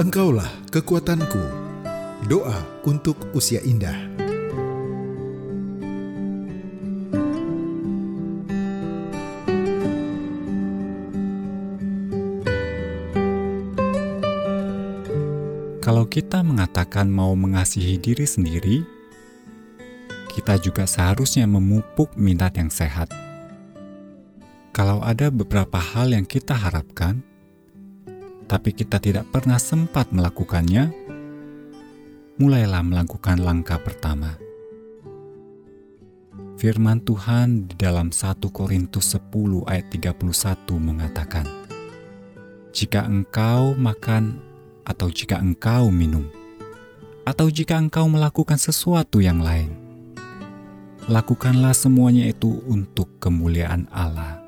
Engkaulah kekuatanku. Doa untuk usia indah. Kalau kita mengatakan mau mengasihi diri sendiri, kita juga seharusnya memupuk minat yang sehat. Kalau ada beberapa hal yang kita harapkan, tapi kita tidak pernah sempat melakukannya, mulailah melakukan langkah pertama. Firman Tuhan di dalam 1 Korintus 10 ayat 31 mengatakan, Jika engkau makan atau jika engkau minum, atau jika engkau melakukan sesuatu yang lain, lakukanlah semuanya itu untuk kemuliaan Allah.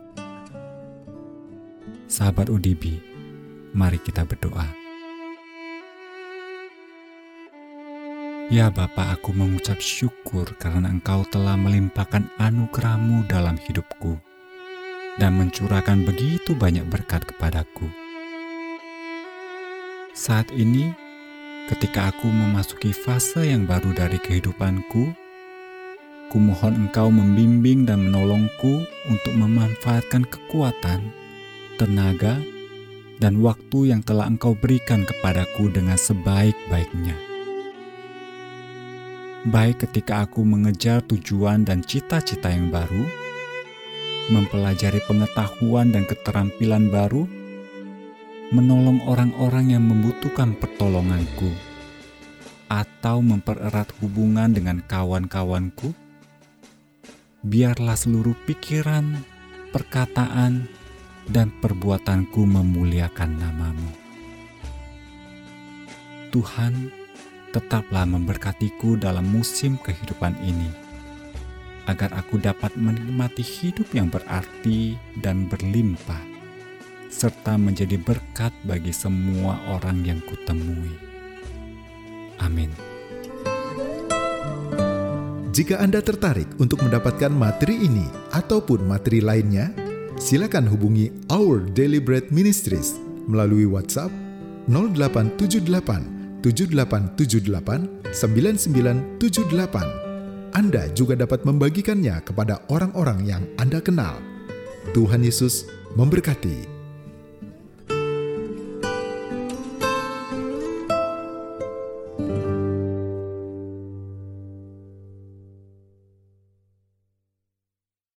Sahabat UDB, mari kita berdoa. Ya Bapa, aku mengucap syukur karena Engkau telah melimpahkan anugerahmu dalam hidupku dan mencurahkan begitu banyak berkat kepadaku. Saat ini, ketika aku memasuki fase yang baru dari kehidupanku, kumohon engkau membimbing dan menolongku untuk memanfaatkan kekuatan, tenaga, dan waktu yang telah engkau berikan kepadaku dengan sebaik-baiknya. Baik ketika aku mengejar tujuan dan cita-cita yang baru, mempelajari pengetahuan dan keterampilan baru, menolong orang-orang yang membutuhkan pertolonganku, atau mempererat hubungan dengan kawan-kawanku, biarlah seluruh pikiran, perkataan, dan perbuatanku memuliakan namamu. Tuhan, tetaplah memberkatiku dalam musim kehidupan ini, agar aku dapat menikmati hidup yang berarti dan berlimpah serta menjadi berkat bagi semua orang yang kutemui. Amin. Jika Anda tertarik untuk mendapatkan materi ini ataupun materi lainnya, silakan hubungi Our Daily Bread Ministries melalui WhatsApp 0878 7878 9978. Anda juga dapat membagikannya kepada orang-orang yang Anda kenal. Tuhan Yesus memberkati.